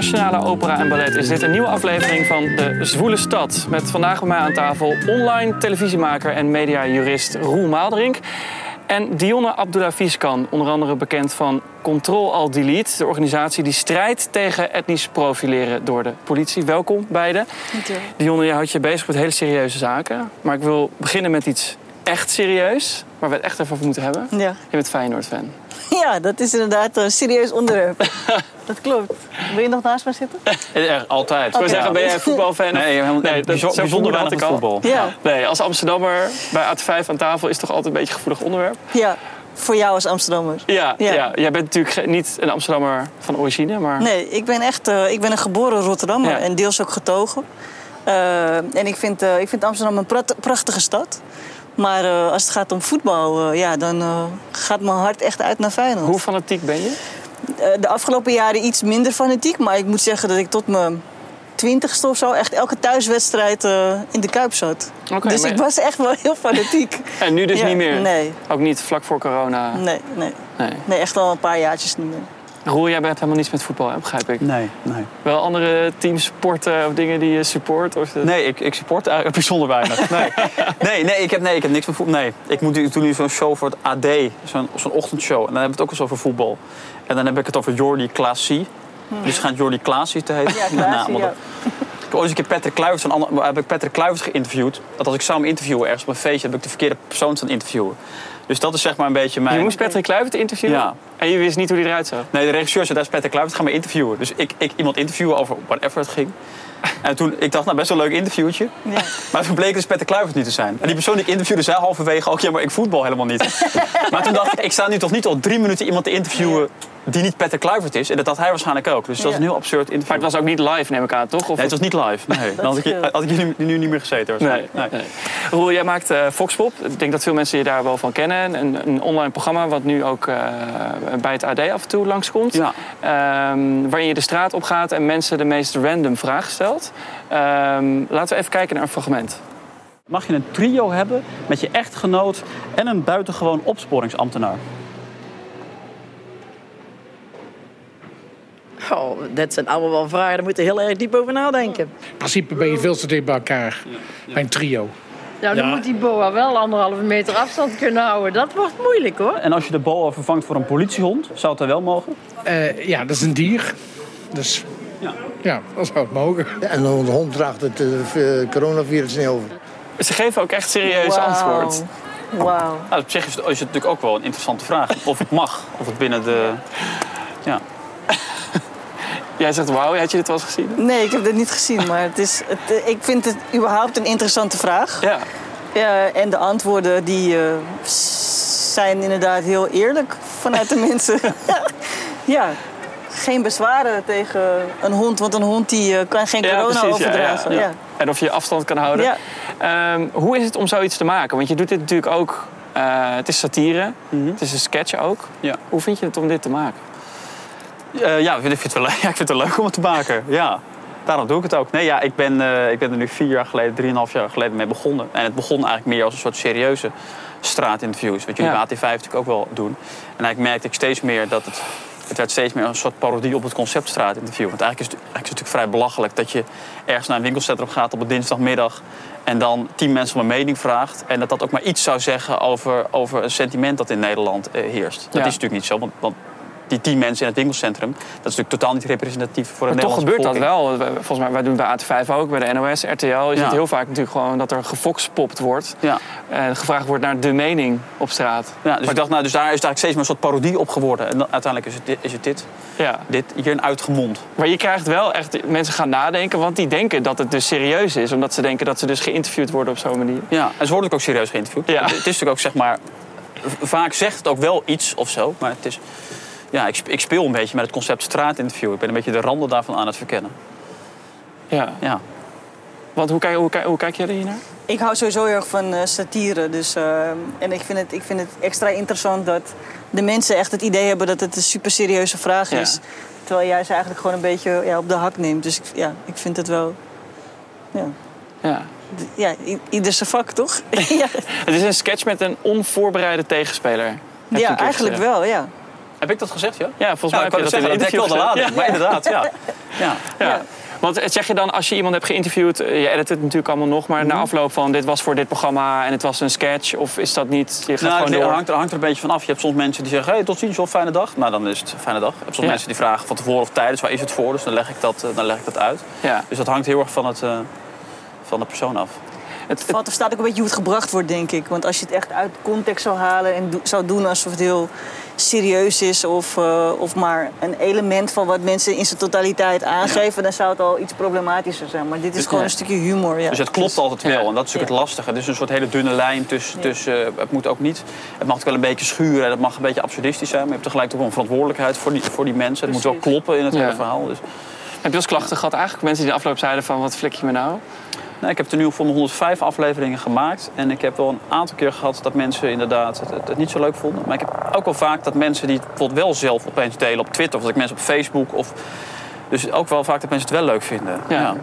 Nationale Opera en Ballet is dit een nieuwe aflevering van De Zwoele Stad. Met vandaag bij mij aan tafel online televisiemaker en mediajurist Roel Maalderink. En Dionne Abdullah Fiskan, onder andere bekend van Control Al Delete, de organisatie die strijdt tegen etnisch profileren door de politie. Welkom beiden. Dionne, je houdt je bezig met hele serieuze zaken. Maar ik wil beginnen met iets echt serieus, waar we het echt even over moeten hebben. Ja. Je bent Feyenoord-fan. ja, dat is inderdaad een serieus onderwerp. dat klopt. Wil je nog naast mij zitten? Echt, altijd. Ik wil Oké. zeggen, ben jij voetbalfan? Nee, helemaal nee, dat, zo bijzonder had ik al. voetbal. Ja. Nee, als Amsterdammer bij AT5 aan tafel is toch altijd een beetje een gevoelig onderwerp. Ja. Voor jou als Amsterdammer. Ja, ja. Ja. jij bent natuurlijk niet een Amsterdammer van origine, maar... Nee, ik ben echt eh, ik ben een geboren Rotterdammer Ja. en deels ook getogen. Eh, en ik vind, eh, ik vind Amsterdam een prachtige stad. Maar eh, als het gaat om voetbal, eh, ja, dan eh, gaat mijn hart echt uit naar Feyenoord. Hoe fanatiek ben je? De afgelopen jaren iets minder fanatiek. Maar ik moet zeggen dat ik tot mijn twintigste of zo echt elke thuiswedstrijd in de Kuip zat. Dus maar- ik was echt wel heel fanatiek. En nu dus Ja, niet meer? Nee, Ook niet vlak voor corona? nee, nee. Nee. Nee, echt al een paar jaartjes niet meer. Roel, jij bent helemaal niets met voetbal, hè, begrijp ik. Nee, nee. Wel andere teams, sporten of dingen die je support? Of de- Nee, ik, ik support eigenlijk bijzonder weinig. Nee, nee, nee, ik, heb, nee ik heb niks met voetbal. Nee, ik, moet, ik doe nu zo'n show voor het AD, zo'n zo'n ochtendshow. En dan hebben we het ook eens over voetbal. En dan heb ik het over Jordi Klaasie. Dus het gaat Jordi Klaasie te heten. Ja, Klaasie, Nou, ja. Ik heb ooit eens een keer Patrick Kluivert, heb ik Patrick Kluivert geïnterviewd. Dat als ik zou hem interviewen ergens op een feestje, heb ik de verkeerde persoon staan interviewen. Dus dat is zeg maar een beetje mijn... Je moest Patrick Kluivert interviewen? Ja. En je wist niet hoe hij eruit zag? Nee, de regisseur zei, daar is Patrick Kluivert, ga me interviewen. Dus ik, ik iemand interviewen over whatever het ging. En toen, ik dacht, nou best wel een leuk interviewtje. Ja. Maar toen bleek dus Patrick Kluivert niet te zijn. En die persoon die ik interviewde zei halverwege ook, ja, maar ik voetbal helemaal niet. maar toen dacht ik, ik sta nu toch niet al drie minuten iemand te interviewen die niet Patrick Kluivert is. En dat had hij waarschijnlijk ook. Dus dat was een heel absurd interview. Maar het was ook niet live, neem ik aan, toch? Of Nee, het was niet live. Nee, dan had ik, scheelt. had ik hier nu, niet meer gezeten. Nee, waarschijnlijk. nee. Roel, jij maakt eh Foxpop. Ik denk dat veel mensen je daar wel van kennen. Een, een online programma wat nu ook eh, bij het AD af en toe langskomt. Ja. Ehm, waarin je de straat op gaat en mensen de meest random vragen stelt. Ehm, laten we even kijken naar een fragment. Mag je een trio hebben met je echtgenoot en een buitengewoon opsporingsambtenaar? Oh, dat zijn allemaal wel vragen, daar moet je heel erg diep over nadenken. In principe ben je veel te dicht bij elkaar. Bij een trio. Nou, dan Ja. moet die boa wel anderhalve meter afstand kunnen houden. Dat wordt moeilijk hoor. En als je de boa vervangt voor een politiehond, zou het dan wel mogen? Eh, ja, dat is een dier. Dus Ja. ja, dat zou het mogen. En een hond draagt het eh, coronavirus niet over. Ze geven ook echt serieus Wauw. antwoord. Wauw. Nou, op zich is het, is het natuurlijk ook wel een interessante vraag. Of het mag, of het binnen de... Ja. Jij zegt wauw, had je dit wel eens gezien? Nee, ik heb dit niet gezien, maar het is, het, ik vind het überhaupt een interessante vraag. Ja. Ja, en de antwoorden die eh, zijn inderdaad heel eerlijk vanuit de mensen. ja, geen bezwaren tegen een hond, want een hond die eh, kan geen Ja, corona precies, ja, overdragen. ja, Ja, ja. En of je afstand kan houden. Ja. Ehm, hoe is het om zoiets te maken? Want je doet dit natuurlijk ook... eh, het is satire, het is een sketch ook. Ja. Hoe vind je het om dit te maken? Eh, ja, ik vind, het wel, ja, ik vind het wel leuk om het te maken. Ja. Daarom doe ik het ook. Nee, ja, ik, ben, eh, ik ben er nu vier jaar geleden, drieënhalf jaar geleden mee begonnen. En het begon eigenlijk meer als een soort serieuze straatinterviews. Wat jullie Ja. bij AT5 natuurlijk ook wel doen. En eigenlijk merkte ik steeds meer dat het... Het werd steeds meer een soort parodie op het concept straatinterview. Want eigenlijk is, het, eigenlijk is het natuurlijk vrij belachelijk dat je ergens naar een winkelcentrum gaat op een dinsdagmiddag. En dan tien mensen om een mening vraagt. En dat dat ook maar iets zou zeggen over, over een sentiment dat in Nederland eh, heerst. Dat Ja. is natuurlijk niet zo. Want, want die tien mensen in het winkelcentrum, dat is natuurlijk totaal niet representatief voor de Maar toch gebeurt dat wel. Volgens mij, wij doen het bij AT5 ook, bij de NOS, RTL. Je Ja. ziet heel vaak natuurlijk gewoon dat er gefoxpopt wordt. Ja. En gevraagd wordt naar de mening op straat. Ja, dus ik dacht, nou, dus daar is het eigenlijk steeds meer een soort parodie op geworden. En dan, uiteindelijk is het, dit- is het dit, Ja. dit hierin uitgemond. Maar je krijgt wel echt... Mensen gaan nadenken, want die denken dat het dus serieus is. Omdat ze denken dat ze dus geïnterviewd worden op zo'n manier. Ja, en ze worden ook serieus geïnterviewd. Ja. Het, het is natuurlijk ook, zeg maar... Vaak zegt het ook wel iets of zo, maar het is... Ja, ik, ik speel een beetje met het concept straatinterview. Ik ben een beetje de randen daarvan aan het verkennen. Ja. Ja. Want hoe kijk, hoe, kijk, hoe kijk jij er hier naar? Ik hou sowieso heel erg van eh, satire. Dus, eh, en ik vind, het, ik vind het extra interessant dat de mensen echt het idee hebben dat het een super serieuze vraag Ja. is. Terwijl jij ze eigenlijk gewoon een beetje ja, op de hak neemt. Dus ik, ja, ik vind het wel. Ja, Ja. ja ieder zijn vak, toch? ja, Het is een sketch met een onvoorbereide tegenspeler. Heb ja eigenlijk gezegd. wel, ja. Heb ik dat gezegd, ja? Ja, volgens mij Ja, heb je ik dat wou in een zeggen, interview wel de maar inderdaad, ja. ja. Ja. Want zeg je dan, als je iemand hebt geïnterviewd, eh, je edit het natuurlijk allemaal nog, maar Mhm. na afloop van dit was voor dit programma en het was een sketch, of is dat niet? Je gaat Nou, gewoon het door. hangt, er, hangt er een beetje van af. Je hebt soms mensen die zeggen, hey, tot ziens, of fijne dag. Nou, dan is het fijne dag. Je hebt soms Ja. mensen die vragen van tevoren of tijdens, waar is het voor? Dus dan leg ik dat, eh, dan leg ik dat uit. Ja. Dus dat hangt heel erg van, het, eh, van de persoon af. Het, het- valt er staat ook een beetje hoe het gebracht wordt, denk ik. Want als je het echt uit context zou halen en do- zou doen alsof het heel serieus is... Of, eh, of maar een element van wat mensen in zijn totaliteit aangeven... dan zou het al iets problematischer zijn. Maar dit is gewoon ja. een stukje humor. Ja. Dus het klopt altijd wel. Ja. En dat is natuurlijk het lastige. Het is een soort hele dunne lijn tussen... tussen eh, het moet ook niet... Het mag ook wel een beetje schuren. en Het mag een beetje absurdistisch zijn. Maar je hebt tegelijk ook wel een verantwoordelijkheid voor die, voor die mensen. Het moet wel kloppen in het Ja. hele verhaal. Dus, heb je als klachten gehad eigenlijk? Mensen die de afloop zeiden van wat flik je me nou? Nou, ik heb er nu voor mijn 105 afleveringen gemaakt. En ik heb wel een aantal keer gehad dat mensen inderdaad het, het, niet zo leuk vonden. Maar ik heb ook wel vaak dat mensen die het bijvoorbeeld wel zelf opeens delen op Twitter... of dat ik mensen op Facebook... Of, dus ook wel vaak dat mensen het wel leuk vinden. Ja.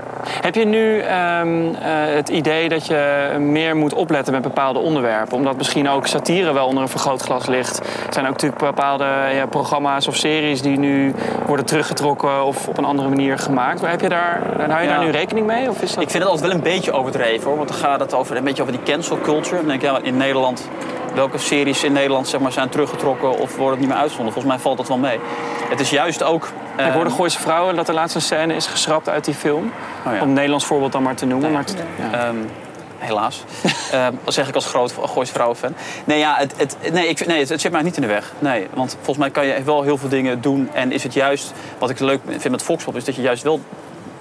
Heb je nu ehm, eh, het idee dat je meer moet opletten met bepaalde onderwerpen? Omdat misschien ook satire wel onder een vergrootglas ligt. Er zijn ook natuurlijk bepaalde ja, programma's of series die nu worden teruggetrokken of op een andere manier gemaakt. Maar heb je daar, hou je Ja. daar nu rekening mee? Of is dat... Ik vind het altijd wel een beetje overdreven hoor. Want dan gaat het over, een beetje over die cancel culture. Dan denk ik, ja, in Nederland, welke series in Nederland zeg maar, zijn teruggetrokken of worden niet meer uitgezonden? Volgens mij valt dat wel mee. Het is juist ook. Ik hoorde Gooise Vrouwen dat de laatste scène is geschrapt uit die film. Oh ja. Om een Nederlands voorbeeld dan maar te noemen. Maar ja. Ehm, helaas. Dat zeg ik als groot Goois vrouwenfan. Nee, ja, het, het, nee, ik, nee het, het zit mij niet in de weg. Nee, want volgens mij kan je wel heel veel dingen doen. En is het juist, wat ik leuk vind met Volkspop, is dat je juist wel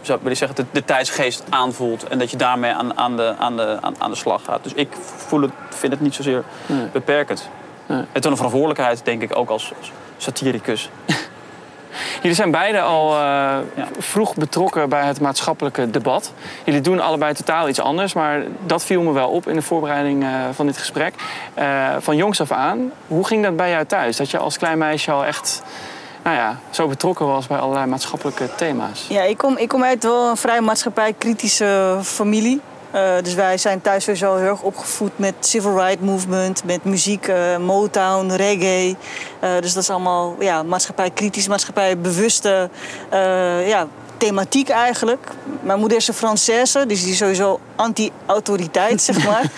zou ik willen zeggen, de, de tijdsgeest aanvoelt. En dat je daarmee aan, aan, de, aan, de, aan, aan de slag gaat. Dus ik voel het, vind het niet zozeer beperkend. Nee. En toen een verantwoordelijkheid, denk ik, ook als als satiricus. Jullie zijn beiden al eh, Ja. vroeg betrokken bij het maatschappelijke debat. Jullie doen allebei totaal iets anders, maar dat viel me wel op in de voorbereiding eh, van dit gesprek. Eh, van jongs af aan, hoe ging dat bij jou thuis? Dat je als klein meisje al echt nou ja, zo betrokken was bij allerlei maatschappelijke thema's. Ja, ik kom, ik kom uit wel een vrij maatschappij-kritische familie. Eh, dus wij zijn thuis sowieso heel erg opgevoed met civil rights movement, met muziek, eh, Motown, reggae. Eh, dus dat is allemaal ja, maatschappij-kritisch, maatschappij-bewuste eh, ja, thematiek eigenlijk. Mijn moeder is een Française, dus die is sowieso anti-autoriteit, zeg maar.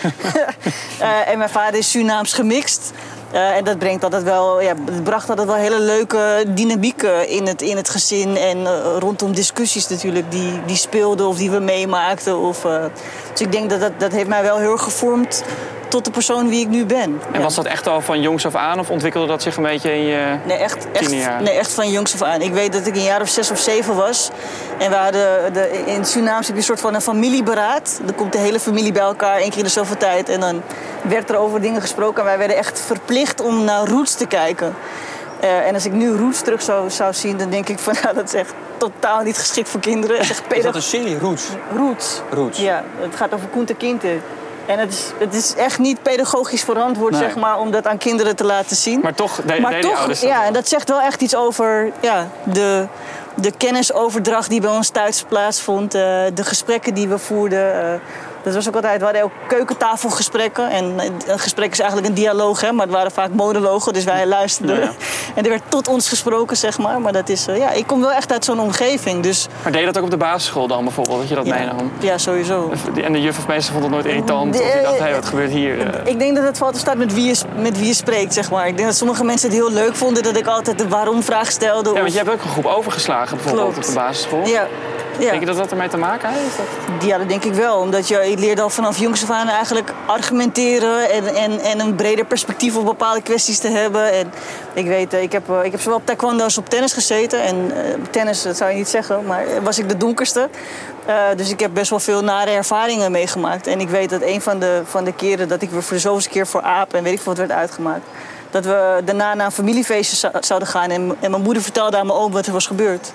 En mijn vader is Surinaams gemixt. Eh, en dat brengt altijd wel, ja, het bracht altijd wel hele leuke dynamiek eh, in het, in het gezin. En eh, rondom discussies natuurlijk die, die speelden of die we meemaakten. Of, dus ik denk dat, dat dat heeft mij wel heel erg gevormd tot de persoon wie ik nu ben. En Ja. was dat echt al van jongs af aan of ontwikkelde dat zich een beetje in je... Nee, echt, echt, Tienerjaar. nee, echt van jongs af aan. Ik weet dat ik een jaar of zes of zeven was. En we hadden de, in Surinaams heb je een soort van een familieberaad. Dan komt de hele familie bij elkaar één keer in de zoveel tijd. En dan werd er over dingen gesproken. En wij werden echt verplicht om naar Roots te kijken. Eh, en als ik nu Roots terug zou, zou zien, dan denk ik van... Nou, dat is echt totaal niet geschikt voor kinderen. Is echt Is dat een serie, Roots? Roots. Roots. Ja, het gaat over Koente Kinte. En het is, het is echt niet pedagogisch verantwoord, Nee. zeg maar, om dat aan kinderen te laten zien. Maar toch de, Maar ja, en dat zegt wel echt iets over ja, de, de kennisoverdracht die bij ons thuis plaatsvond. eh, de gesprekken die we voerden. eh, dat was ook altijd, we hadden ook keukentafelgesprekken. En eh, een gesprek is eigenlijk een dialoog, hè, maar het waren vaak monologen. Dus wij luisterden. Ja, ja. En er werd tot ons gesproken, zeg maar. Maar dat is, eh, ja, ik kom wel echt uit zo'n omgeving. Dus Maar deed je dat ook op de basisschool dan bijvoorbeeld, dat je dat ja, meenam? ja, sowieso. En de juf of meester vond het nooit irritant? De- Of je dacht, hé, wat gebeurt hier? Eh, Ik denk dat het valt staat met wie, je, met wie je spreekt, zeg maar. Ik denk dat sommige mensen het heel leuk vonden dat ik altijd de waarom-vraag stelde. Ja, of- want je hebt ook een groep overgeslagen bijvoorbeeld Klopt. op de basisschool. ja, ja. Denk je dat dat ermee te maken heeft? Dat- Ja, dat denk ik wel. Omdat je, je leert al vanaf jongs af aan eigenlijk argumenteren en, en, en een breder perspectief op bepaalde kwesties te hebben. En ik weet, eh, ik heb, eh, ik heb zowel op taekwondo als op tennis gezeten. En eh, tennis, dat zou je niet zeggen, maar was ik de donkerste. Dus ik heb best wel veel nare ervaringen meegemaakt. En ik weet dat een van de, van de keren dat ik weer voor de zoveelste keer voor aap en weet ik veel wat werd uitgemaakt. Dat we daarna naar een familiefeestje zou- zouden gaan. En, en mijn moeder vertelde aan mijn oom wat er was gebeurd.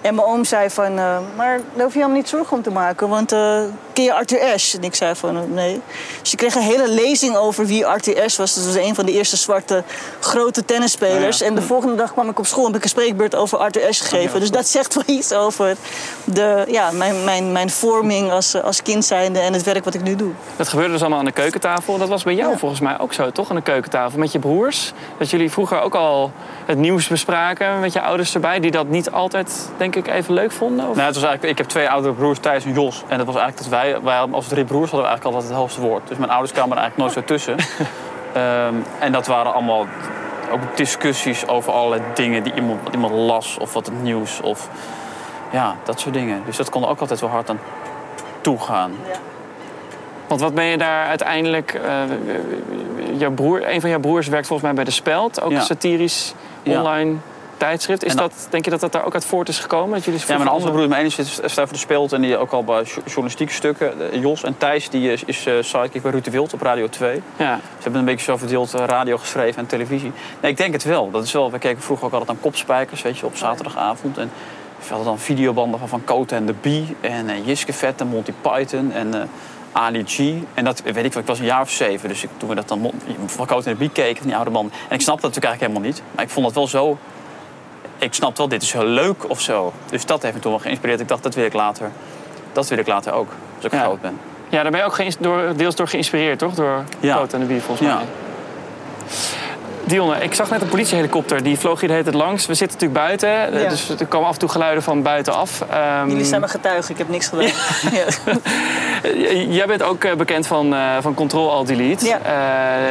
En mijn oom zei van, eh, maar daar hoef je helemaal niet zorgen om te maken. Want eh, ken je Arthur Ashe? En ik zei van, eh, nee. Dus je kreeg een hele lezing over wie Arthur Ashe was. Dat was een van de eerste zwarte grote tennisspelers. Ja, En de volgende dag kwam ik op school en heb ik een spreekbeurt over Arthur Ashe gegeven. dus dat zegt wel iets over de, ja, mijn, mijn, mijn vorming als, als kind zijnde en het werk wat ik nu doe. Dat gebeurde dus allemaal aan de keukentafel. Dat was bij jou volgens mij ook zo, toch? Aan de keukentafel met je broers. Dat jullie vroeger ook al het nieuws bespraken met je ouders erbij. Die dat niet altijd, denk ik, even leuk vonden. Of? Nou, het was eigenlijk, ik heb twee oudere broers, Thijs en Jos. En dat was eigenlijk dat wij, wij hadden- als drie broers hadden we eigenlijk altijd het hoogste woord. Dus mijn ouders kwamen er eigenlijk nooit zo tussen. Ehm, en dat waren allemaal ook discussies over allerlei dingen die iemand, wat iemand las. Of wat het nieuws. Of ja, dat soort dingen. Dus dat kon er ook altijd wel hard aan toegaan. Want wat ben je daar uiteindelijk... eh, jouw broer, een van jouw broers werkt volgens mij bij De Speld. Ook Ja. satirisch Ja. Tijdschrift. Is dat- dat, denk je dat dat daar ook uit voort is gekomen? Dat jullie Ja, mijn andere broer, mijn ene zit Stefan de Speelt en die ook al bij jo- journalistieke stukken. Jos en Thijs, die is, is eh, sidekick bij Ruud de Wild op Radio 2. Ja. Ze hebben een beetje zo verdeeld eh, radio geschreven en televisie. Nee, ik denk het wel. Dat is wel. We keken vroeger ook altijd aan kopspijkers, weet je, op zaterdagavond. En we hadden dan videobanden van Van Koten en de Bee en eh, Jiske Vet en Monty Python en Ali G. En dat weet ik wel, ik was een jaar of zeven. Dus ik, toen we dat dan Van Koten en de Bee keken, van die oude man. En ik snapte dat natuurlijk eigenlijk helemaal niet. Maar ik vond dat wel zo. Ik snapte wel, dit is heel leuk of zo. Dus dat heeft me toen wel geïnspireerd. Ik dacht, dat wil ik later. Dat wil ik later ook, als ik Ja. groot ben. ja, daar ben je ook door, deels door geïnspireerd, toch? Door Ja. Coat en de Bie, volgens Ja. Dionne, ik zag net een politiehelikopter. Die vloog hier de hele tijd langs. We zitten natuurlijk buiten. eh, Ja. Dus er komen af en toe geluiden van buitenaf. Ehm, Jullie zijn mijn getuigen, ik heb niks gedaan. Jij bent ook eh, bekend van, eh van Control Alt Delete. Ja.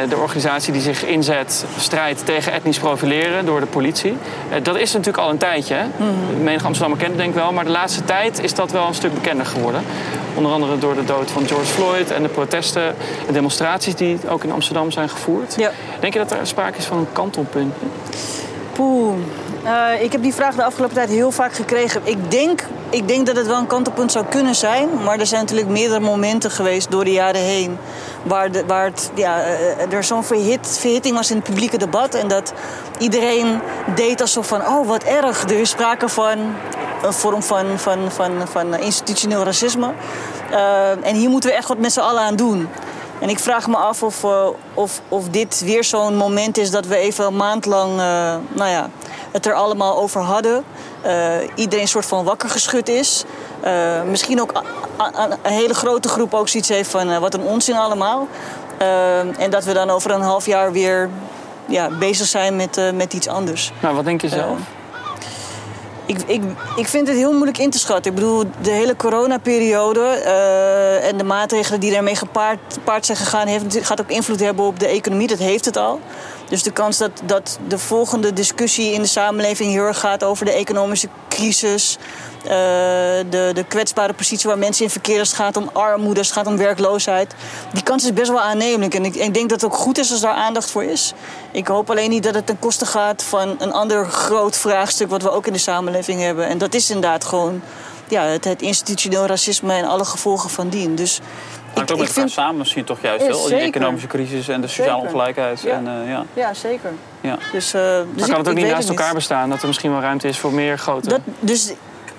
De organisatie die zich inzet, strijdt tegen etnisch profileren door de politie. Dat is natuurlijk al een tijdje. hè? Mhm. Menig Amsterdammer kent het denk ik wel. Maar de laatste tijd is dat wel een stuk bekender geworden. Onder andere door de dood van George Floyd en de protesten en demonstraties die ook in Amsterdam zijn gevoerd. Ja. Denk je dat er sprake is van een kantelpunt? Poeh. Eh, ik heb die vraag de afgelopen tijd heel vaak gekregen. Ik denk, ik denk dat het wel een kantelpunt zou kunnen zijn. Maar er zijn natuurlijk meerdere momenten geweest door de jaren heen. Waar, de, waar het, ja, eh, er zo'n verhit, verhitting was in het publieke debat. En dat iedereen deed alsof van, oh wat erg. Er is sprake van een vorm van, van, van, van institutioneel racisme. Eh, en hier moeten we echt wat met z'n allen aan doen. En ik vraag me af of, eh, of, of dit weer zo'n moment is dat we even een maand lang eh, nou ja, het er allemaal over hadden. Eh, iedereen een soort van wakker geschud is. Misschien ook een hele grote groep ook zoiets heeft van wat een onzin allemaal. En dat we dan over een half jaar weer ja, bezig zijn met, met iets anders. Nou, wat denk je zelf? Ik, ik, ik vind het heel moeilijk in te schatten. Ik bedoel, de hele coronaperiode eh, en de maatregelen die daarmee gepaard, zijn gegaan, heeft, gaat ook invloed hebben op de economie. Dat heeft het al. Dus de kans dat, dat de volgende discussie in de samenleving heel erg gaat over de economische crisis, eh, de, de kwetsbare positie waar mensen in verkeren, als het gaat om armoede, als het gaat om werkloosheid. Die kans is best wel aannemelijk. En ik, ik denk dat het ook goed is als daar aandacht voor is. Ik hoop alleen niet dat het ten koste gaat van een ander groot vraagstuk wat we ook in de samenleving hebben. En dat is inderdaad gewoon ja, het, het institutioneel racisme en alle gevolgen van dien. Dus Hangt ook met elkaar samen misschien toch juist Ja, wel. Die zeker. economische crisis en de sociale Zeker. ongelijkheid. Ja. En, eh, ja. Ja, zeker. Ja. Dus, eh, dus Maar ik- kan het ook niet naast elkaar bestaan? Dat er misschien wel ruimte is voor meer grote... Dat, dus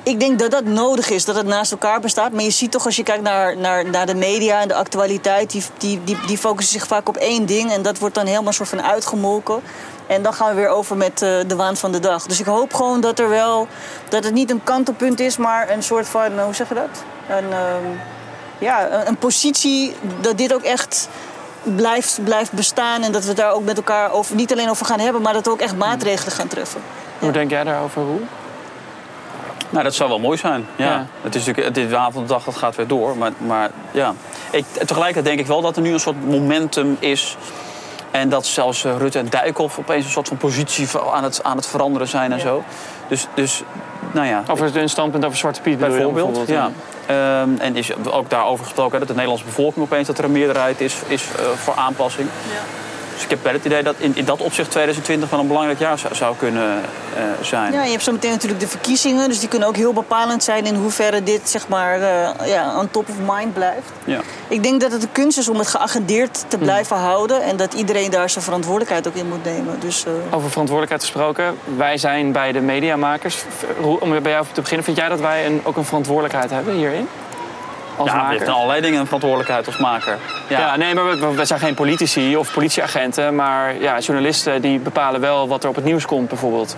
ik denk dat dat nodig is, dat het naast elkaar bestaat. Maar je ziet toch als je kijkt naar, naar, naar de media en de actualiteit... Die, die, die, die focussen zich vaak op één ding. En dat wordt dan helemaal soort van uitgemolken. En dan gaan we weer over met eh, de waan van de dag. Dus ik hoop gewoon dat er wel... dat het niet een kantelpunt is, maar een soort van... eh, hoe zeg je dat? Een, ehm, ja, een, positie dat dit ook echt... Blijft, blijft bestaan en dat we daar ook met elkaar over, niet alleen over gaan hebben, maar dat we ook echt maatregelen gaan treffen. Hoe denk jij daarover, Roel? Nou, dat zou wel mooi zijn. Ja. Ja. Het is natuurlijk, dit avond de dag dat gaat weer door. Maar, maar ja. Ik, tegelijkertijd denk ik wel dat er nu een soort momentum is. En dat zelfs eh, Rutte en Dijkhoff opeens een soort van positie aan het, aan het veranderen zijn en zo. Dus, dus, nou ja. Over een standpunt over Zwarte Piet Bijvoorbeeld, ja. ja. Ehm, en is ook daarover gesproken hè, dat de Nederlandse bevolking opeens dat er een meerderheid is, is eh, voor aanpassing. Dus ik heb wel het idee dat in, in dat opzicht 2020 wel een belangrijk jaar zou, zou kunnen eh, zijn. Ja, je hebt zo meteen natuurlijk de verkiezingen. Dus die kunnen ook heel bepalend zijn in hoeverre dit zeg maar uh, ja, on top of mind blijft. Ja. Ik denk dat het de kunst is om het geagendeerd te blijven houden. En dat iedereen daar zijn verantwoordelijkheid ook in moet nemen. Dus, uh... Over verantwoordelijkheid gesproken. Wij zijn bij de mediamakers. Om bij jou te beginnen, vind jij dat wij een, ook een verantwoordelijkheid hebben hierin? Als ja, maker? heeft in allerlei dingen een verantwoordelijkheid als maker. Ja, ja nee, maar we, we, zijn geen politici of politieagenten. Maar ja, journalisten die bepalen wel wat er op het nieuws komt bijvoorbeeld.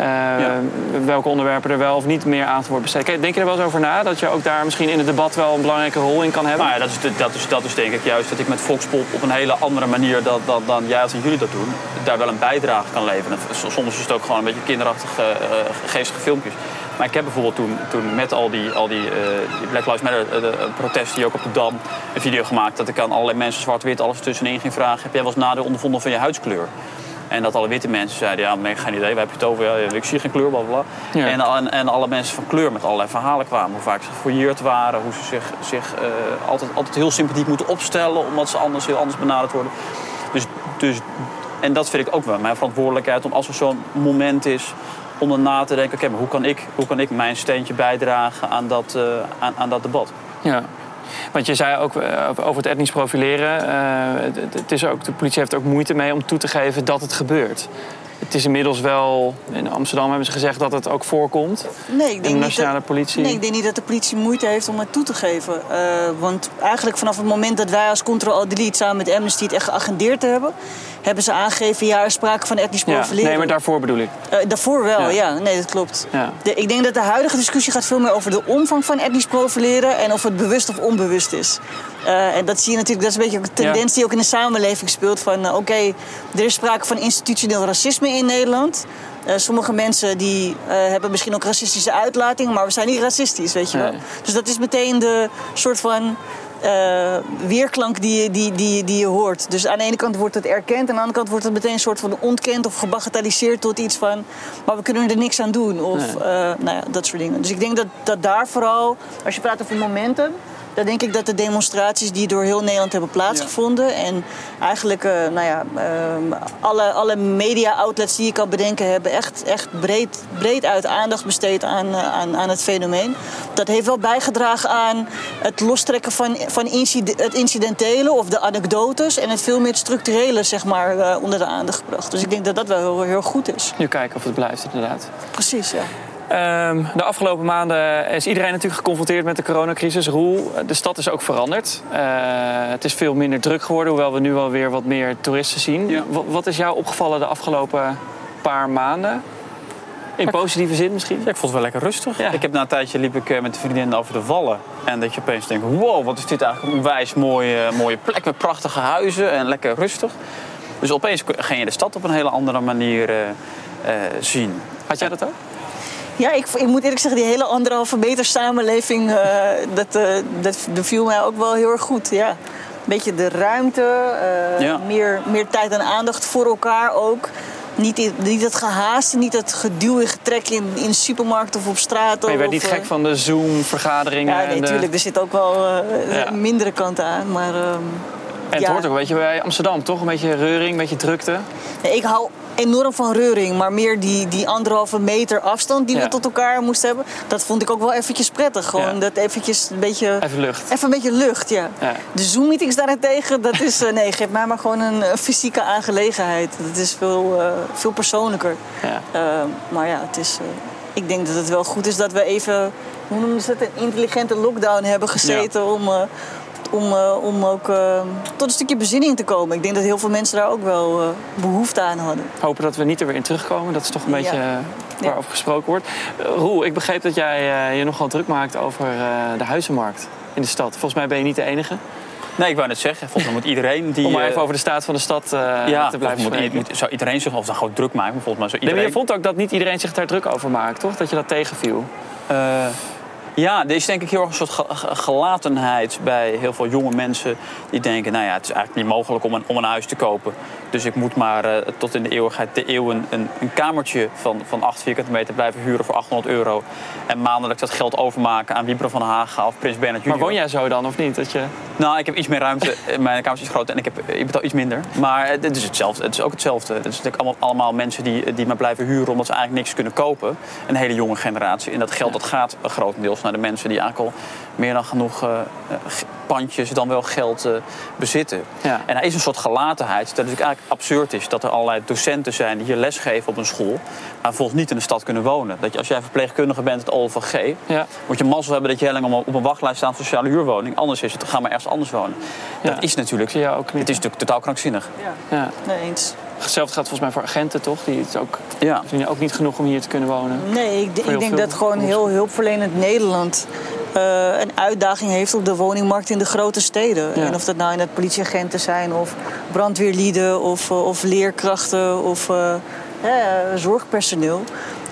Uh, ja. Welke onderwerpen er wel of niet meer aandacht worden besteed. Denk je er wel eens over na? Dat je ook daar misschien in het debat wel een belangrijke rol in kan hebben? Nou ja, dat is, dat is, dat is denk ik juist dat ik met Foxpop op een hele andere manier dan, jij als en jullie dat doen, daar wel een bijdrage kan leveren. Soms is het ook gewoon een beetje kinderachtige, uh, geestige filmpjes. Maar ik heb bijvoorbeeld toen, toen met al die, al die, uh, die Black Lives Matter uh, protesten die ook op de Dam een video gemaakt dat ik aan allerlei mensen zwart-wit alles tussenin ging vragen. Heb jij wel eens nadeel ondervonden van je huidskleur? En dat alle witte mensen zeiden, ja, nee, geen idee, waar heb je het over? Ja, ik zie geen kleur, bla bla. Ja. En, en, en, alle mensen van kleur met allerlei verhalen kwamen. Hoe vaak ze gefouilleerd waren, hoe ze zich, zich uh, altijd, altijd heel sympathiek moeten opstellen, omdat ze anders heel anders benaderd worden. Dus, dus, en dat vind ik ook wel mijn verantwoordelijkheid om als er zo'n moment is om dan na te denken, oké, maar hoe kan, ik, hoe kan ik mijn steentje bijdragen aan dat, uh, aan, aan dat debat? Ja. Want je zei ook uh, over het etnisch profileren. Uh, het is ook, de politie heeft er ook moeite mee om toe te geven dat het gebeurt. Het is inmiddels wel, in Amsterdam hebben ze gezegd dat het ook voorkomt. Nee, ik denk in de nationale niet dat, politie. Nee, ik denk niet dat de politie moeite heeft om het toe te geven. Uh, want eigenlijk vanaf het moment dat wij als Control Delete samen met Amnesty het echt geagendeerd hebben, hebben ze aangegeven, ja, er is sprake van etnisch profileren. Ja, nee, maar daarvoor bedoel ik. Uh, daarvoor wel, ja. ja. Nee, dat klopt. Ja. De, ik denk dat de huidige discussie gaat veel meer over de omvang van etnisch profileren en of het bewust of onbewust is. Uh, en dat zie je natuurlijk, dat is een beetje een tendens die ook in de samenleving speelt. Van uh, oké, okay, er is sprake van institutioneel racisme in Nederland. Uh, sommige mensen die hebben misschien ook racistische uitlatingen, maar we zijn niet racistisch, weet je wel. Nee. Dus dat is meteen de soort van uh, weerklank die, die, die, die je hoort. Dus aan de ene kant wordt het erkend, en aan de andere kant wordt het meteen een soort van ontkend of gebagatelliseerd tot iets van. Maar we kunnen er niks aan doen. Of Nee. uh, nou ja, dat soort dingen. Dus ik denk dat, dat daar vooral, als je praat over momenten. Dan denk ik dat de demonstraties die door heel Nederland hebben plaatsgevonden. En eigenlijk, uh, nou ja, uh, alle, alle media-outlets die je kan bedenken hebben echt, echt breed, breed uit aandacht besteed aan, uh, aan, aan het fenomeen. Dat heeft wel bijgedragen aan het lostrekken van, van incide het incidentele of de anekdotes. En het veel meer structurele, zeg maar, uh, onder de aandacht gebracht. Dus ik denk dat dat wel heel, heel goed is. Nu kijken of het blijft, inderdaad. Precies, ja. Um, de afgelopen maanden is iedereen natuurlijk geconfronteerd met de coronacrisis. Roel, de stad is ook veranderd. Uh, het is veel minder druk geworden, hoewel we nu wel weer wat meer toeristen zien. Ja. Wat, wat is jou opgevallen de afgelopen paar maanden? In positieve zin misschien? Ja, ik vond het wel lekker rustig. Ja. Ik heb na een tijdje liep ik eh, met de vriendin over de Wallen. En dat je opeens denkt, wow, wat is dit eigenlijk een onwijs mooie, mooie plek met prachtige huizen en lekker rustig. Dus opeens ging je de stad op een hele andere manier uh, zien. Had jij dat ook? Ja, ik, ik, moet eerlijk zeggen, die hele anderhalve meter samenleving, uh, dat, uh, dat beviel mij ook wel heel erg goed. Ja. Een beetje de ruimte, uh, Ja. meer, meer tijd en aandacht voor elkaar ook. Niet, niet het gehaaste, niet het geduw en getrek in, in supermarkten of op straat. Maar je werd of, niet eh, gek van de Zoom-vergaderingen? Ja, nee, de- natuurlijk. Er zit ook wel eh, mindere kanten aan. Maar, ehm, En het ja. hoort ook een beetje bij Amsterdam, toch? Een beetje reuring, een beetje drukte. Nee, ik hou enorm van reuring, maar meer die, die anderhalve meter afstand die Ja. we tot elkaar moesten hebben, dat vond ik ook wel eventjes prettig. Gewoon Ja. dat eventjes een beetje... Even lucht. Even een beetje lucht, ja. De Zoom-meetings daarentegen, dat is... eh, nee, geef mij maar gewoon een fysieke aangelegenheid. Dat is veel, eh, veel persoonlijker. Ja. Eh, maar ja, het is... ik denk dat het wel goed is dat we even... Hoe noemen ze het? Een intelligente lockdown hebben gezeten om... om, eh, om ook eh, tot een stukje bezinning te komen. Ik denk dat heel veel mensen daar ook wel eh, behoefte aan hadden. Hopen dat we niet er weer in terugkomen. Dat is toch een Ja. beetje waarover gesproken wordt. Roel, ik begreep dat jij eh, je nogal druk maakt over eh, de huizenmarkt in de stad. Volgens mij ben je niet de enige. Nee, ik wou net zeggen, volgens mij moet iedereen die... Om maar even over de staat van de stad eh, ja, te blijven moet, spreken. moet, zou iedereen zich of dan gewoon druk maken, maar volgens mij zou Nee, maar iedereen... je vond ook dat niet iedereen zich daar druk over maakt, toch? Dat je dat tegenviel. Eh, Ja, er is denk ik heel erg een soort ge- ge- gelatenheid bij heel veel jonge mensen die denken, nou ja, het is eigenlijk niet mogelijk om een, om een huis te kopen. Dus ik moet maar eh, tot in de eeuwigheid de eeuwen een, een kamertje van, van 8 vierkante meter blijven huren voor 800 euro. En maandelijks dat geld overmaken aan Wiebren van Haga of Prins Bernhard Maar junior. woon jij zo dan of niet? Dat je... Nou, ik heb iets meer ruimte. Mijn kamer is iets groter en ik, heb, ik betaal iets minder. Maar het is hetzelfde. Het is ook hetzelfde. Het is natuurlijk allemaal, allemaal mensen die, die maar blijven huren omdat ze eigenlijk niks kunnen kopen. Een hele jonge generatie. En dat geld dat gaat grotendeels naar de mensen die eigenlijk al meer dan genoeg eh, eh, g- pandjes dan wel geld eh, bezitten. Ja. En er is een soort gelatenheid dat natuurlijk eigenlijk absurd is. Dat er allerlei docenten zijn die hier lesgeven op een school, maar vervolgens niet in de stad kunnen wonen. Dat je, als jij verpleegkundige bent, het OLVG, Ja. moet je mazzel hebben dat je heel lang op een wachtlijst staat voor sociale huurwoning. Anders is het, ga maar ergens anders wonen. Ja. Dat is natuurlijk, je ook niet. het is natuurlijk totaal krankzinnig. Ja. Nee, eens. Hetzelfde gaat volgens mij voor agenten, toch? Die het ook, Ja. verdienen ook niet genoeg om hier te kunnen wonen. Nee, ik, ik denk dat gewoon heel hulpverlenend Nederland eh, een uitdaging heeft op de woningmarkt in de grote steden. Ja. En of dat nou in het politieagenten zijn of brandweerlieden of, eh, of leerkrachten of eh, eh, zorgpersoneel.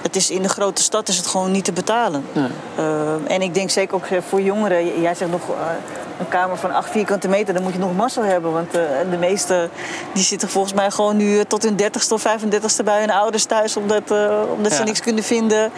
Het is, in de grote stad is het gewoon niet te betalen. Nee. Eh, en ik denk zeker ook eh, voor jongeren. Jij zegt nog eh, een kamer van 8 vierkante meter. Dan moet je nog mazzel hebben. Want de meesten die zitten volgens mij gewoon nu tot hun 30ste of 35ste bij hun ouders thuis. Omdat, omdat ze niks kunnen vinden.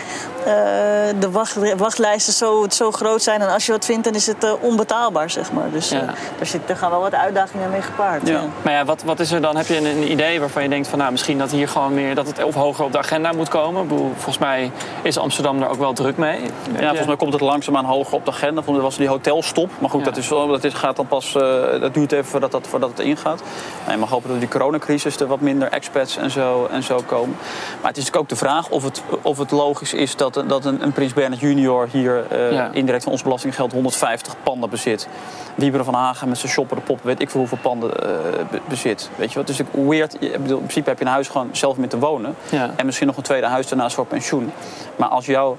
De wacht, wachtlijsten zo, zo groot zijn. En als je wat vindt, dan is het onbetaalbaar, zeg maar. Dus Ja. daar, zit, daar gaan wel wat uitdagingen mee gepaard. Ja. Ja. Maar ja, wat, wat is er dan? Heb je een, een idee waarvan je denkt van nou, misschien dat hier gewoon meer dat het of hoger op de agenda moet komen? Ik bedoel, volgens mij is Amsterdam daar ook wel druk mee. Ja, volgens mij komt het langzaamaan hoger op de agenda. Volgens mij was die hotelstop. Maar goed, Ja. dat, is, dat is, gaat dan pas, eh, dat duurt even voordat, dat, voordat het ingaat. En je mag hopen dat die coronacrisis er wat minder expats en zo, en zo komen. Maar het is natuurlijk ook de vraag of het, of het logisch is dat, dat een, een Prins Bernhard junior hier eh, Ja. indirect van ons belastinggeld 150 panden bezit. Wieberen van Hagen met zijn shopper de pop, weet ik veel hoeveel panden eh, be- bezit. Weet je wat? Weird. Je- ik bedoel, in principe heb je een huis gewoon zelf mee te wonen. En misschien nog een tweede huis daarnaast voor pensioen. Maar als jouw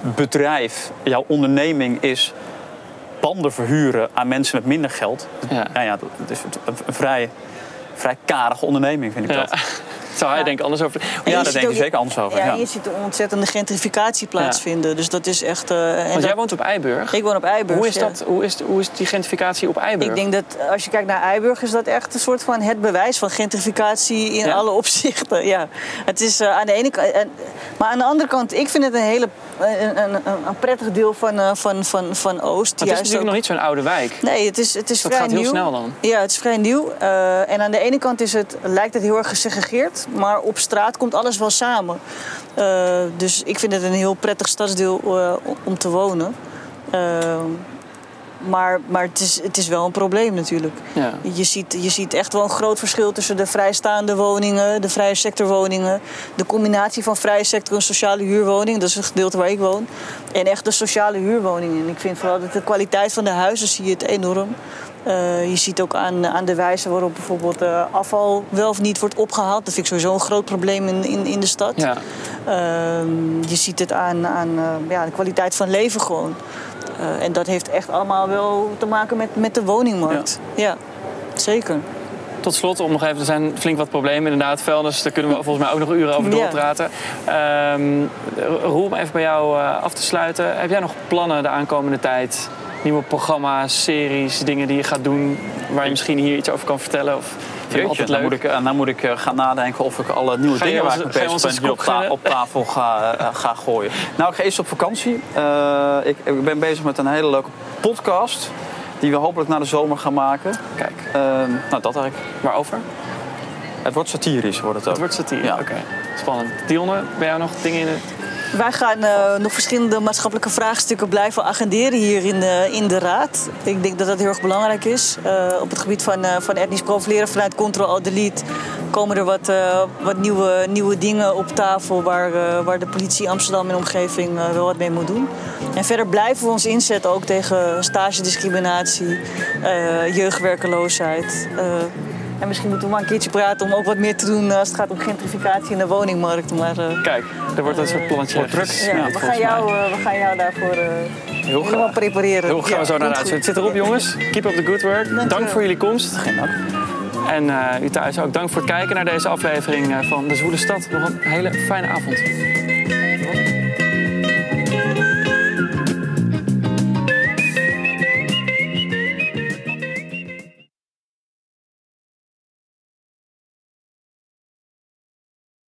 bedrijf, jouw onderneming is panden verhuren aan mensen met minder geld. Ja. Nou ja, dat is een, vrij, vrij karige onderneming, vind ik Ja. dat. Zou hij denk ik anders over. Ja, daar denk je ook- zeker anders over. Ja, je ziet een ontzettende gentrificatie plaatsvinden. Dus dat is echt... en Want dat- jij woont op Eiburg. Ik woon op Eiburg. Hoe is, dat, hoe, is, hoe is die gentrificatie op Eiburg? Ik denk dat als je kijkt naar Eiburg, is dat echt een soort van het bewijs van gentrificatie in alle opzichten. Ja. Het is eh, aan de ene kant. en- maar aan de andere kant, ik vind het een hele een, een, een, een prettig deel van, eh, van, van, van Oost. Want het is natuurlijk nog niet zo'n oude wijk. Nee, het is, het is Dat vrij gaat heel nieuw. snel dan. Ja, het is vrij nieuw. Eh, en aan de ene kant is het, lijkt het heel erg gesegregeerd. Maar op straat komt alles wel samen. Eh, dus ik vind het een heel prettig stadsdeel eh, om te wonen. Maar maar het, is, het is wel een probleem natuurlijk. Ja. Je ziet, je ziet echt wel een groot verschil tussen de vrijstaande woningen, de vrije sectorwoningen, de combinatie van vrije sector en sociale huurwoning, dat is het gedeelte waar ik woon, en echt de sociale huurwoningen. En ik vind vooral dat de kwaliteit van de huizen zie je het enorm. Eh, je ziet ook aan, aan de wijze waarop bijvoorbeeld eh, afval wel of niet wordt opgehaald. Dat vind ik sowieso een groot probleem in, in, in de stad. Ja. Ehm, je ziet het aan, aan eh, ja, de kwaliteit van leven gewoon. Eh, en dat heeft echt allemaal wel te maken met, met de woningmarkt. Ja, zeker. Tot slot, om nog even, er zijn flink wat problemen inderdaad. Vuilnis, daar kunnen we volgens mij ook nog uren over Ja. doorpraten. Ehm Roel, om even bij jou eh, af te sluiten. Heb jij nog plannen de aankomende tijd? Nieuwe programma's, series, dingen die je gaat doen... waar je misschien hier iets over kan vertellen? Of vind altijd leuk? moet ik, eh, dan moet ik eh, gaan nadenken of ik alle nieuwe Ga dingen waar ik bezig ben op, ta- op tafel ga, eh, ga gooien. Nou, ik ga eerst op vakantie. Ik, ik ben bezig met een hele leuke podcast die we hopelijk na de zomer gaan maken. Kijk, nou, dat eigenlijk. waarover? Het wordt satirisch, wordt het ook. Het wordt satire, Ja. oké. Spannend. Dionne, ben jij nog dingen in het... Wij gaan eh, nog verschillende maatschappelijke vraagstukken blijven agenderen hier in de, in de Raad. Ik denk dat dat heel erg belangrijk is. Eh, op het gebied van, eh, van etnisch profileren vanuit Control-Alt-Delete komen er wat, eh, wat nieuwe, nieuwe dingen op tafel waar, eh, waar de politie Amsterdam en omgeving eh, wel wat mee moet doen. En verder blijven we ons inzetten ook tegen stagediscriminatie, eh, jeugdwerkeloosheid. Eh, en misschien moeten we maar een keertje praten om ook wat meer te doen als het gaat om gentrificatie in de woningmarkt. Maar, eh, Kijk, er wordt een soort plannetje Wordt druk. ja, we, gaan jou, eh, we gaan jou daarvoor eh, Heel helemaal prepareren. Heel gaan we zo naar uitzending. goed. Zit erop, jongens. Keep up the good work. Dank voor jullie komst. Geen dank. En eh, u thuis ook dank voor het kijken naar deze aflevering eh, van De Zwoele Stad. Nog een hele fijne avond.